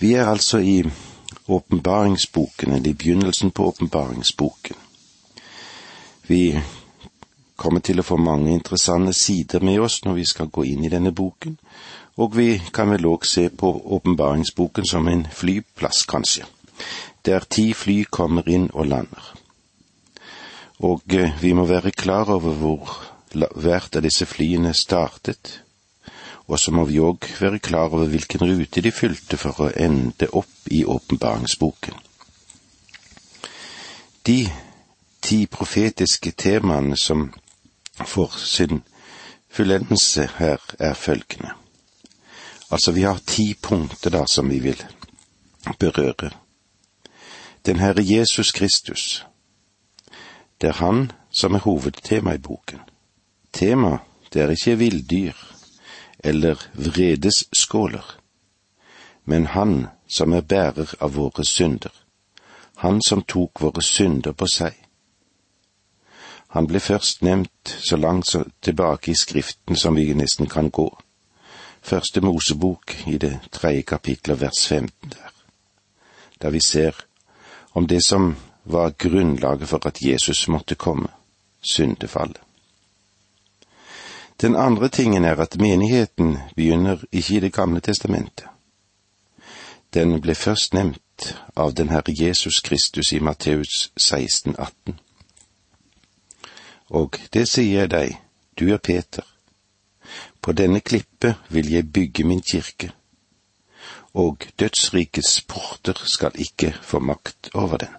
Vi er altså i åpenbaringsboken, eller i begynnelsen på åpenbaringsboken. Vi kommer til å få mange interessante sider med oss når vi skal gå inn i denne boken, og vi kan vel òg se på åpenbaringsboken som en flyplass, kanskje, der ti fly kommer inn og lander. Og eh, vi må være klar over hvor hvert av disse flyene startet, og så må vi òg være klar over hvilken rute de fylte for å ende opp i åpenbaringsboken. De ti profetiske temaene som får sin fullendelse her, er følgende. Altså, vi har ti punkter da som vi vil berøre. Den Herre Jesus Kristus. Det er Han som er hovedtema i boken. Tema, det er ikke villdyr eller vredesskåler, men Han som er bærer av våre synder, Han som tok våre synder på seg. Han ble først nevnt så langt tilbake i Skriften som vi nesten kan gå. Første Mosebok i det tredje kapitlet, vers 15 der, der vi ser om det som var grunnlaget for at Jesus måtte komme, syndefallet. Den andre tingen er at menigheten begynner ikke i Det gamle testamentet. Den ble først nevnt av den Herre Jesus Kristus i Matteus 16, 18. Og det sier jeg deg, du er Peter. På denne klippe vil jeg bygge min kirke, og dødsrikets porter skal ikke få makt over den.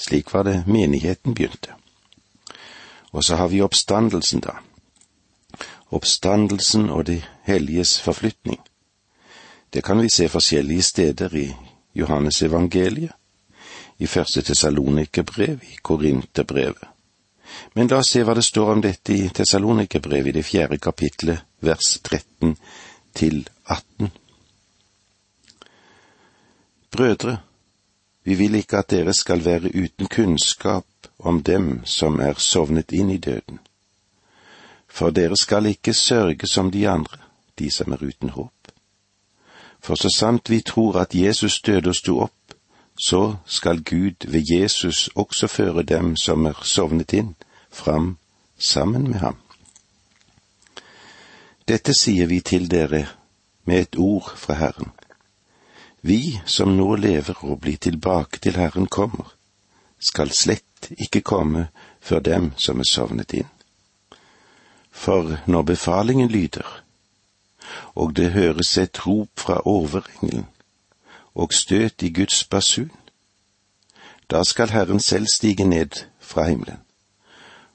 Slik var det menigheten begynte. Og så har vi oppstandelsen, da oppstandelsen og de helliges forflytning. Det kan vi se forskjellige steder i Johannes evangeliet, i første Tessalonikerbrev, i Korinterbrevet. Men la oss se hva det står om dette i Tessalonikerbrevet i det fjerde kapitlet, vers 13 til 18. Brødre, vi vil ikke at dere skal være uten kunnskap om dem som er sovnet inn i døden for dere skal ikke sørge som de andre, de som er uten håp. For så sant vi tror at Jesus døde og sto opp, så skal Gud ved Jesus også føre dem som er sovnet inn, fram sammen med ham. Dette sier vi til dere med et ord fra Herren. Vi som nå lever og blir tilbake til Herren kommer, skal slett ikke komme før dem som er sovnet inn. For når befalingen lyder, og det høres et rop fra overengelen og støt i Guds basun, da skal Herren selv stige ned fra himmelen,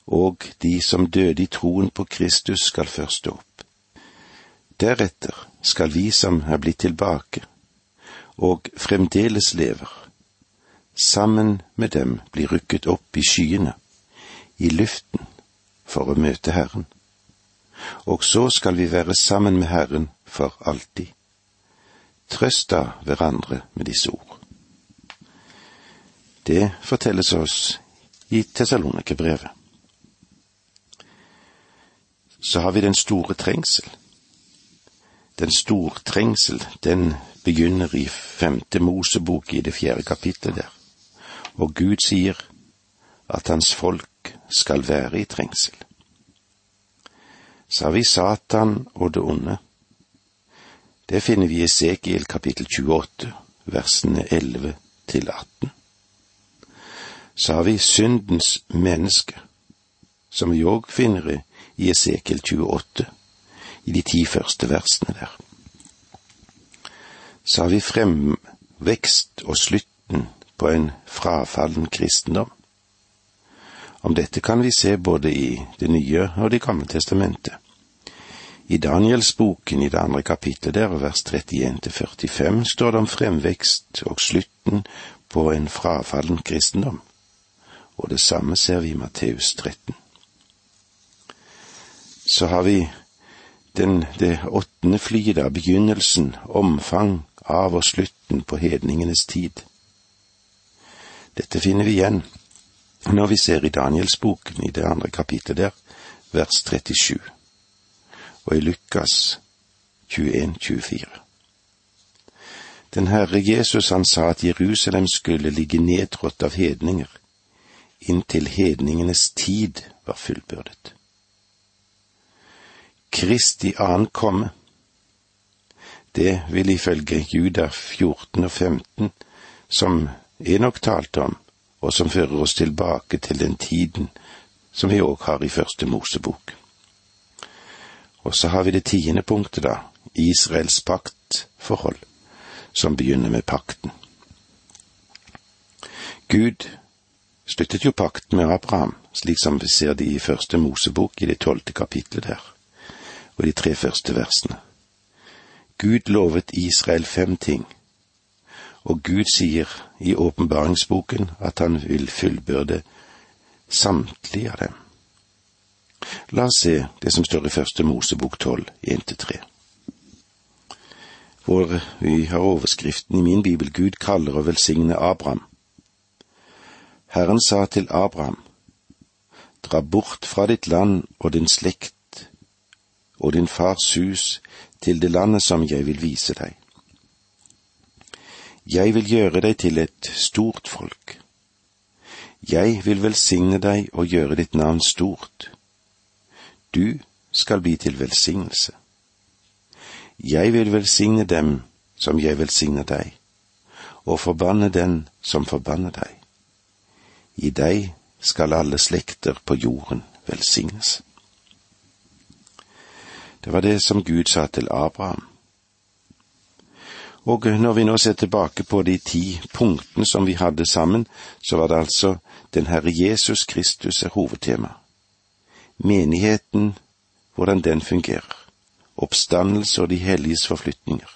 og de som døde i troen på Kristus skal først stå opp. Deretter skal vi som er blitt tilbake, og fremdeles lever, sammen med dem bli rykket opp i skyene, i luften, for å møte Herren og så skal vi være sammen med Herren for alltid. Trøst da hverandre med disse ord. Det fortelles oss i Tessalonikerbrevet. Så har vi den store trengsel. Den store trengsel, den begynner i femte Mosebok i det fjerde kapittelet der, og Gud sier at hans folk skal være i trengsel så har vi Satan og det onde. Det finner vi i Esekiel kapittel 28, versene 11 til 18. Så har vi syndens menneske, som vi òg finner i Esekiel 28, i de ti første versene der. Så har vi fremvekst og slutten på en frafallen kristendom. Om dette kan vi se både i Det nye og Det gamle testamentet. I Danielsboken i det andre kapittelet der, vers 31 til 45, står det om fremvekst og slutten på en frafallen kristendom, og det samme ser vi i Matteus 13. Så har vi den, det åttende flyet, da, begynnelsen, omfang av og slutten på hedningenes tid. Dette finner vi igjen når vi ser i Danielsboken i det andre kapittelet der, vers 37 og i Lukas 21-24. Den Herre Jesus han sa at Jerusalem skulle ligge nedtrådt av hedninger, inntil hedningenes tid var fullbyrdet. Kristi annen komme, det vil ifølge Juda 14 og 15, som Enok talte om, og som fører oss tilbake til den tiden som vi òg har i første Mosebok. Og så har vi det tiende punktet, da, Israels paktforhold, som begynner med pakten. Gud sluttet jo pakten med Abraham, slik som vi ser det i første Mosebok i det tolvte kapitlet der, og de tre første versene. Gud lovet Israel fem ting, og Gud sier i åpenbaringsboken at han vil fullbyrde samtlige av dem. La oss se det som står i første Mosebok tolv, til tre. Hvor vi har overskriften i min bibel Gud kaller og velsigner Abraham. Herren sa til Abraham, dra bort fra ditt land og din slekt og din fars hus til det landet som jeg vil vise deg. Jeg vil gjøre deg til et stort folk. Jeg vil velsigne deg og gjøre ditt navn stort. Du skal bli til velsignelse. Jeg vil velsigne dem som jeg velsigner deg, og forbanne den som forbanner deg. I deg skal alle slekter på jorden velsignes. Det var det som Gud sa til Abraham. Og når vi nå ser tilbake på de ti punktene som vi hadde sammen, så var det altså den Herre Jesus Kristus er hovedtema. Menigheten, hvordan den fungerer. Oppstandelse og de helliges forflytninger.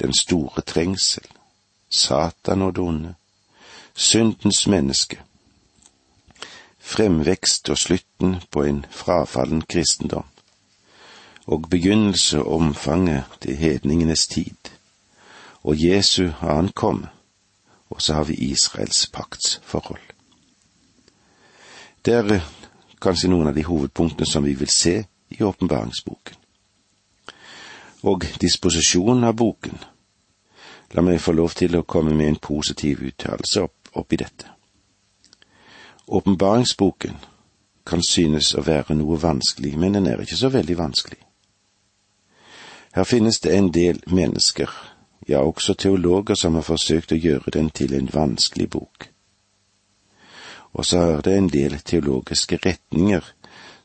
Den store trengsel. Satan og det onde. Syndens menneske. Fremvekst og slutten på en frafallen kristendom. Og begynnelse og omfanget til hedningenes tid og Jesu ankom, og så har vi Israels paktsforhold. Det er kanskje noen av de hovedpunktene som vi vil se i åpenbaringsboken. Og disposisjonen av boken. La meg få lov til å komme med en positiv uttalelse opp, oppi dette. Åpenbaringsboken kan synes å være noe vanskelig, men den er ikke så veldig vanskelig. Her finnes det en del mennesker ja, også teologer som har forsøkt å gjøre den til en vanskelig bok. Og så er det en del teologiske retninger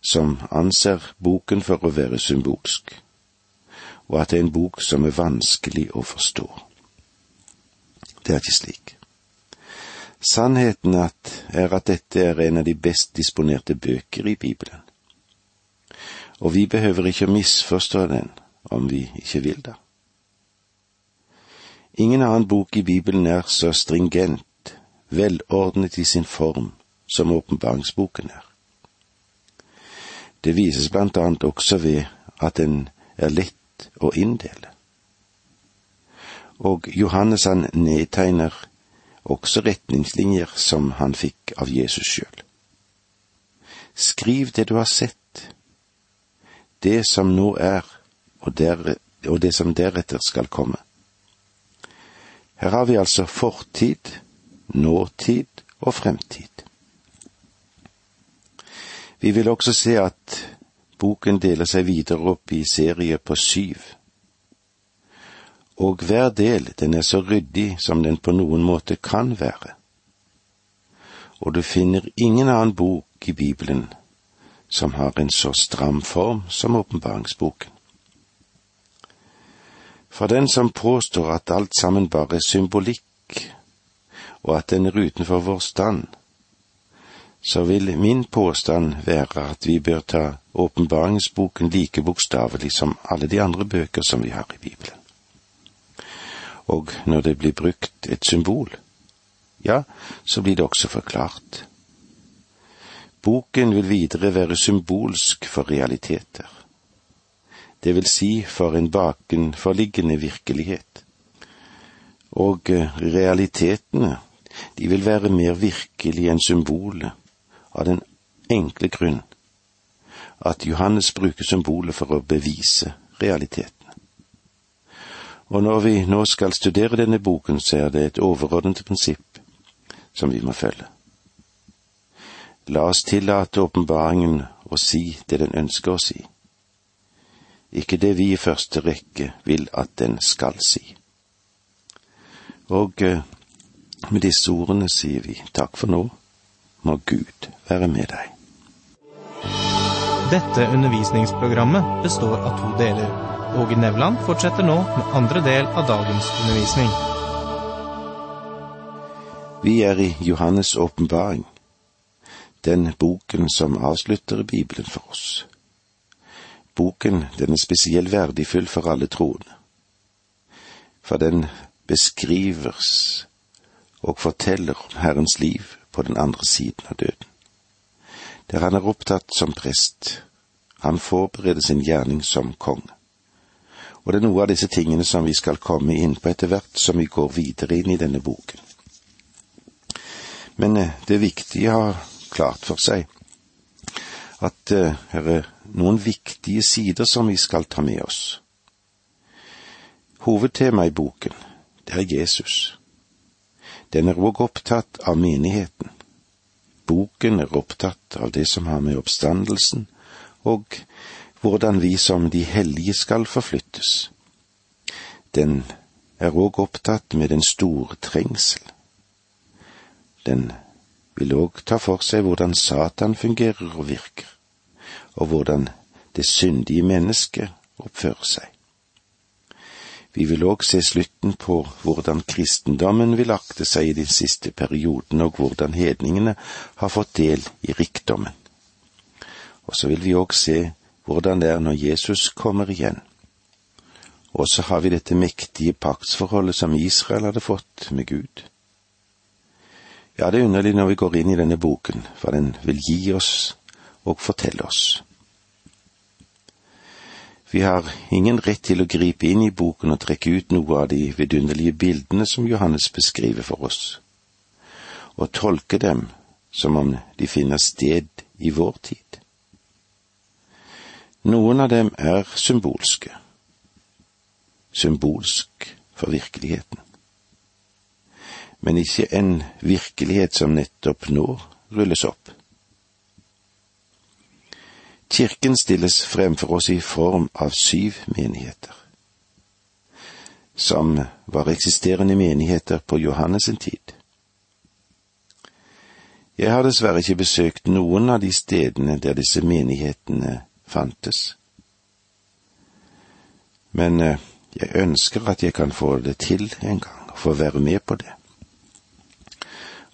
som anser boken for å være symbolsk, og at det er en bok som er vanskelig å forstå. Det er ikke slik. Sannheten er at dette er en av de best disponerte bøker i Bibelen. Og vi behøver ikke å misforstå den om vi ikke vil det. Ingen annen bok i Bibelen er så stringent, velordnet i sin form, som åpenbaringsboken er. Det vises blant annet også ved at den er lett å inndele. Og Johannes han nedtegner også retningslinjer som han fikk av Jesus sjøl. Skriv det du har sett, det som nå er, og, der, og det som deretter skal komme her har vi altså fortid, nåtid og fremtid. Vi vil også se at boken deler seg videre opp i serier på syv. Og hver del, den er så ryddig som den på noen måte kan være. Og du finner ingen annen bok i Bibelen som har en så stram form som åpenbaringsboken. For den som påstår at alt sammen bare er symbolikk, og at den er utenfor vår stand, så vil min påstand være at vi bør ta åpenbaringsboken like bokstavelig som alle de andre bøker som vi har i Bibelen. Og når det blir brukt et symbol, ja, så blir det også forklart. Boken vil videre være symbolsk for realiteter det vil si for en bakenforliggende virkelighet. Og eh, realitetene, de vil være mer virkelige enn symbolet, av den enkle grunn at Johannes bruker symbolet for å bevise realiteten. Og når vi nå skal studere denne boken, så er det et overordnet prinsipp som vi må følge. La oss tillate åpenbaringen å si det den ønsker å si, ikke det vi i første rekke vil at den skal si. Og eh, med disse ordene sier vi takk for nå, må Gud være med deg. Dette undervisningsprogrammet består av to deler. Åge Nevland fortsetter nå med andre del av dagens undervisning. Vi er i Johannes' åpenbaring, den boken som avslutter Bibelen for oss. Boken den er spesielt verdifull for alle troende, for den beskrivers og forteller om Herrens liv på den andre siden av døden. Der han er opptatt som prest, han forbereder sin gjerning som konge. Og det er noe av disse tingene som vi skal komme inn på etter hvert som vi går videre inn i denne boken. Men eh, det er viktig å ha klart for seg at uh, her er noen viktige sider som vi skal ta med oss. Hovedtemaet i boken, det er Jesus. Den er òg opptatt av menigheten. Boken er opptatt av det som har med oppstandelsen og hvordan vi som de hellige skal forflyttes. Den er òg opptatt med den store trengsel. Den vil òg ta for seg hvordan Satan fungerer og virker, og hvordan det syndige mennesket oppfører seg. Vi vil òg se slutten på hvordan kristendommen vil akte seg i den siste perioden, og hvordan hedningene har fått del i rikdommen. Og så vil vi òg se hvordan det er når Jesus kommer igjen. Og så har vi dette mektige paktsforholdet som Israel hadde fått med Gud. Ja, det er underlig når vi går inn i denne boken, for den vil gi oss og fortelle oss. Vi har ingen rett til å gripe inn i boken og trekke ut noe av de vidunderlige bildene som Johannes beskriver for oss, og tolke dem som om de finner sted i vår tid. Noen av dem er symbolske, symbolsk for virkeligheten, men ikke en virkelighet som nettopp nå rulles opp. Kirken stilles fremfor oss i form av syv menigheter, som var eksisterende menigheter på Johannes' sin tid. Jeg har dessverre ikke besøkt noen av de stedene der disse menighetene fantes, men eh, jeg ønsker at jeg kan få det til en gang, og få være med på det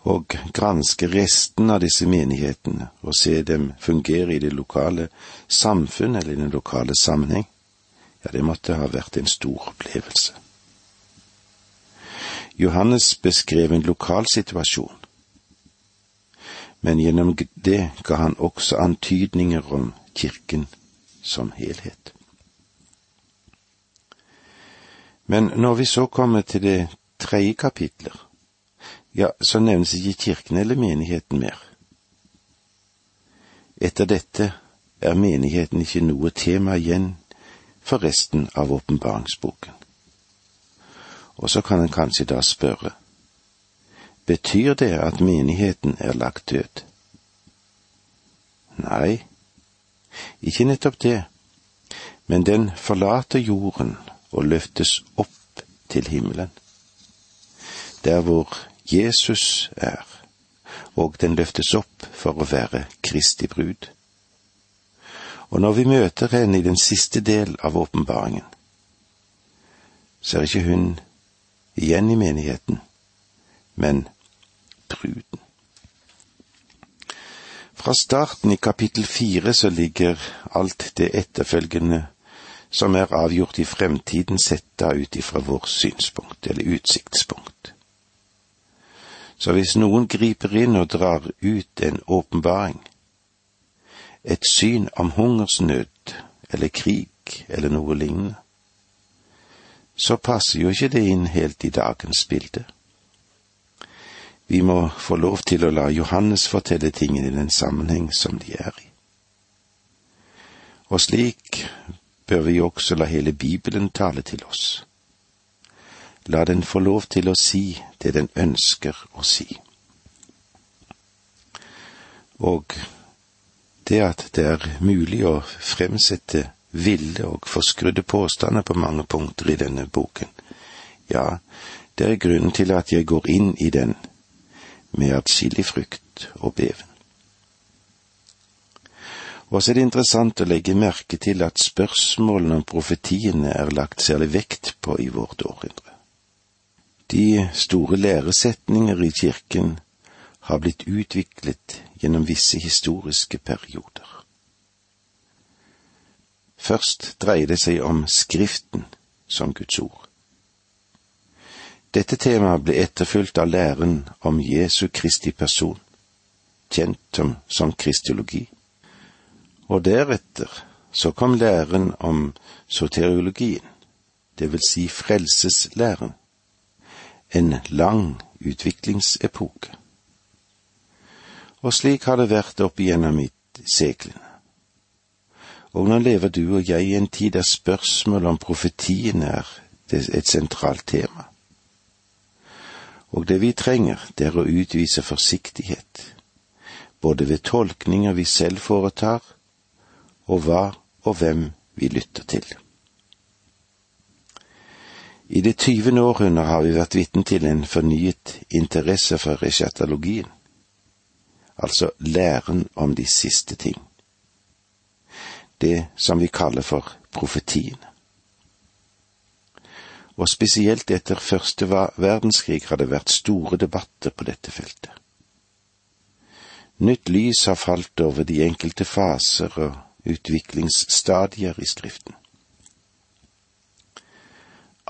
og granske resten av disse menighetene og se dem fungere i det lokale samfunn eller i den lokale sammenheng, ja, det måtte ha vært en stor opplevelse. Johannes beskrev en lokal situasjon, men gjennom det ga han også antydninger om kirken som helhet. Men når vi så kommer til det tredje kapitler, ja, så nevnes ikke kirken eller menigheten mer. Etter dette er menigheten ikke noe tema igjen for resten av åpenbaringsboken. Og så kan en kanskje da spørre, betyr det at menigheten er lagt død? Nei, ikke nettopp det, men den forlater jorden og løftes opp til himmelen. Der hvor Jesus er, og den løftes opp for å være Kristi brud. Og når vi møter henne i den siste del av åpenbaringen, så er ikke hun igjen i menigheten, men bruden. Fra starten i kapittel fire så ligger alt det etterfølgende som er avgjort i fremtiden, sett ut ifra vårt synspunkt eller utsiktspunkt. Så hvis noen griper inn og drar ut en åpenbaring, et syn om hungersnød eller krig eller noe lignende, så passer jo ikke det inn helt i dagens bilde. Vi må få lov til å la Johannes fortelle tingene i den sammenheng som de er i. Og slik bør vi også la hele Bibelen tale til oss. La den få lov til å si det den ønsker å si. Og det at det er mulig å fremsette ville og forskrudde påstander på mange punkter i denne boken, ja, det er grunnen til at jeg går inn i den med atskillig frykt og beven. Og så er det interessant å legge merke til at spørsmålene om profetiene er lagt særlig vekt på i vårt århundre. De store læresetninger i kirken har blitt utviklet gjennom visse historiske perioder. Først dreier det seg om Skriften som Guds ord. Dette temaet ble etterfulgt av læren om Jesu Kristi person, kjent som, kristiologi. Og deretter så kom læren om soteriologien, det vil si frelseslæren, en lang utviklingsepoke. Og slik har det vært opp igjennom i seklene. Og nå lever du og jeg i en tid der spørsmålet om profetien er et sentralt tema. Og det vi trenger, det er å utvise forsiktighet, både ved tolkninger vi selv foretar, og hva og hvem vi lytter til. I det tyvende århundret har vi vært vitne til en fornyet interesse for eschatologien, altså læren om de siste ting, det som vi kaller for profetiene og spesielt etter første verdenskrig har det vært store debatter på dette feltet. Nytt lys har falt over de enkelte faser og utviklingsstadier i Skriften.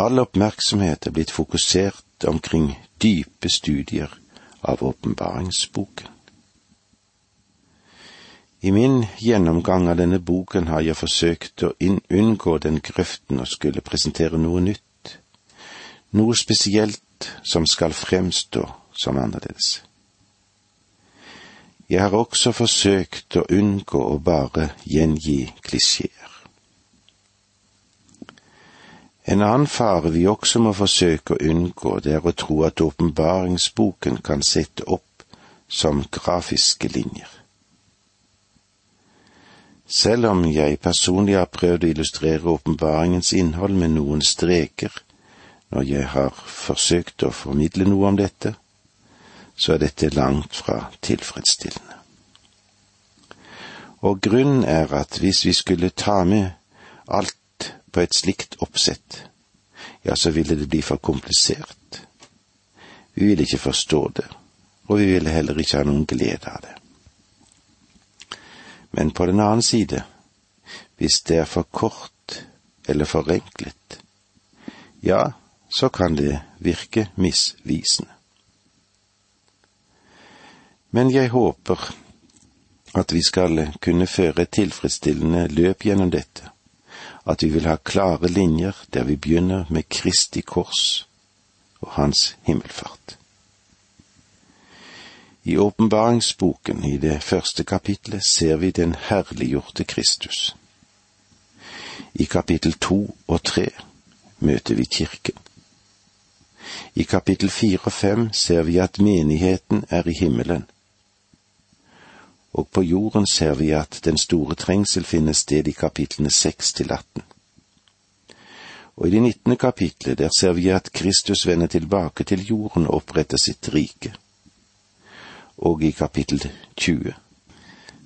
All oppmerksomhet er blitt fokusert omkring dype studier av åpenbaringsboken. I min gjennomgang av denne boken har jeg forsøkt å unngå den grøften å skulle presentere noe nytt noe spesielt som skal fremstå som annerledes. Jeg har også forsøkt å unngå å bare gjengi klisjeer. En annen fare vi også må forsøke å unngå, det er å tro at åpenbaringsboken kan sette opp som grafiske linjer. Selv om jeg personlig har prøvd å illustrere åpenbaringens innhold med noen streker, når jeg har forsøkt å formidle noe om dette, så er dette langt fra tilfredsstillende. Og grunnen er at hvis vi skulle ta med alt på et slikt oppsett, ja, så ville det bli for komplisert. Vi ville ikke forstå det, og vi ville heller ikke ha noen glede av det. Men på den annen side, hvis det er for kort eller forenklet, ja, så kan det virke misvisende. Men jeg håper at vi skal kunne føre et tilfredsstillende løp gjennom dette, at vi vil ha klare linjer der vi begynner med Kristi kors og Hans himmelfart. I åpenbaringsboken, i det første kapitlet, ser vi den herliggjorte Kristus. I kapittel to og tre møter vi Kirken. I kapittel fire og fem ser vi at menigheten er i himmelen. Og på jorden ser vi at den store trengsel finner sted i kapitlene seks til atten. Og i det nittende kapitlet, der ser vi at Kristus vender tilbake til jorden og oppretter sitt rike. Og i kapittel 20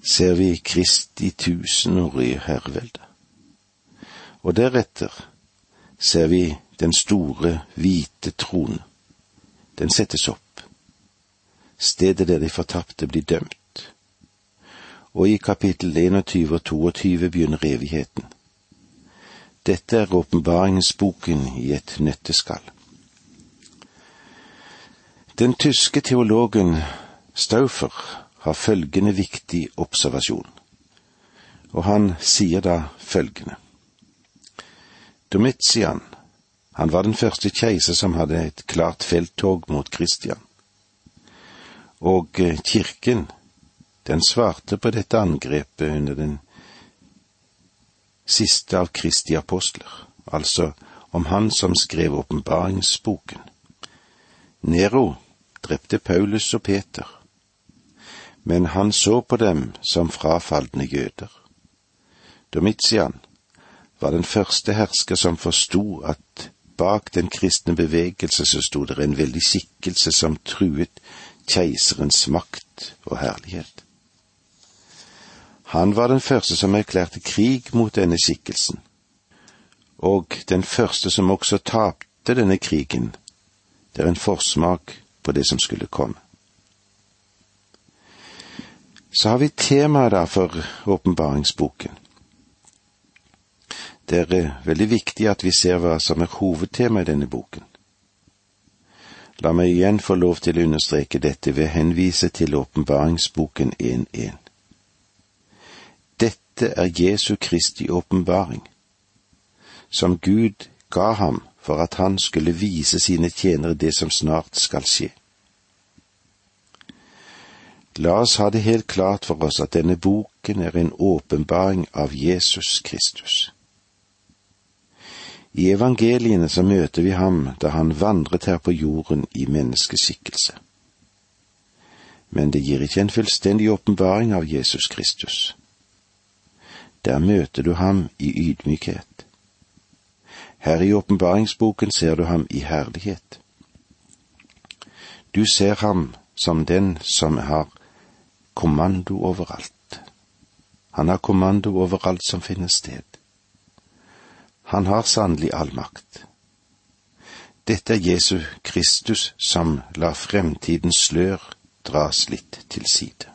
ser vi Kristi tusenårige herrevelde. Og deretter ser vi den store, hvite tronen. Den settes opp. Stedet der de fortapte blir dømt. Og i kapittel 21 og 22 begynner evigheten. Dette er åpenbaringsboken i et nøtteskall. Den tyske teologen Stauffer har følgende viktig observasjon, og han sier da følgende. Domitian han var den første keiser som hadde et klart felttog mot Kristian. Og eh, kirken, den svarte på dette angrepet under den siste av Kristi apostler, altså om han som skrev åpenbaringsboken. Nero drepte Paulus og Peter, men han så på dem som frafalne jøder. Domitian var den første hersker som forsto at bak den kristne bevegelse så sto det en veldig skikkelse som truet keiserens makt og herlighet. Han var den første som erklærte krig mot denne skikkelsen, og den første som også tapte denne krigen. Det er en forsmak på det som skulle komme. Så har vi temaet da for åpenbaringsboken. Det er veldig viktig at vi ser hva som er hovedtemaet i denne boken. La meg igjen få lov til å understreke dette ved å henvise til åpenbaringsboken 1.1. Dette er Jesu Kristi åpenbaring, som Gud ga ham for at han skulle vise sine tjenere det som snart skal skje. La oss ha det helt klart for oss at denne boken er en åpenbaring av Jesus Kristus. I evangeliene så møter vi ham da han vandret her på jorden i menneskeskikkelse. Men det gir ikke en fullstendig åpenbaring av Jesus Kristus. Der møter du ham i ydmykhet. Her i åpenbaringsboken ser du ham i herlighet. Du ser ham som den som har kommando overalt. Han har kommando over alt som finner sted. Han har sannelig all makt. Dette er Jesu Kristus som lar fremtidens slør dras litt til side.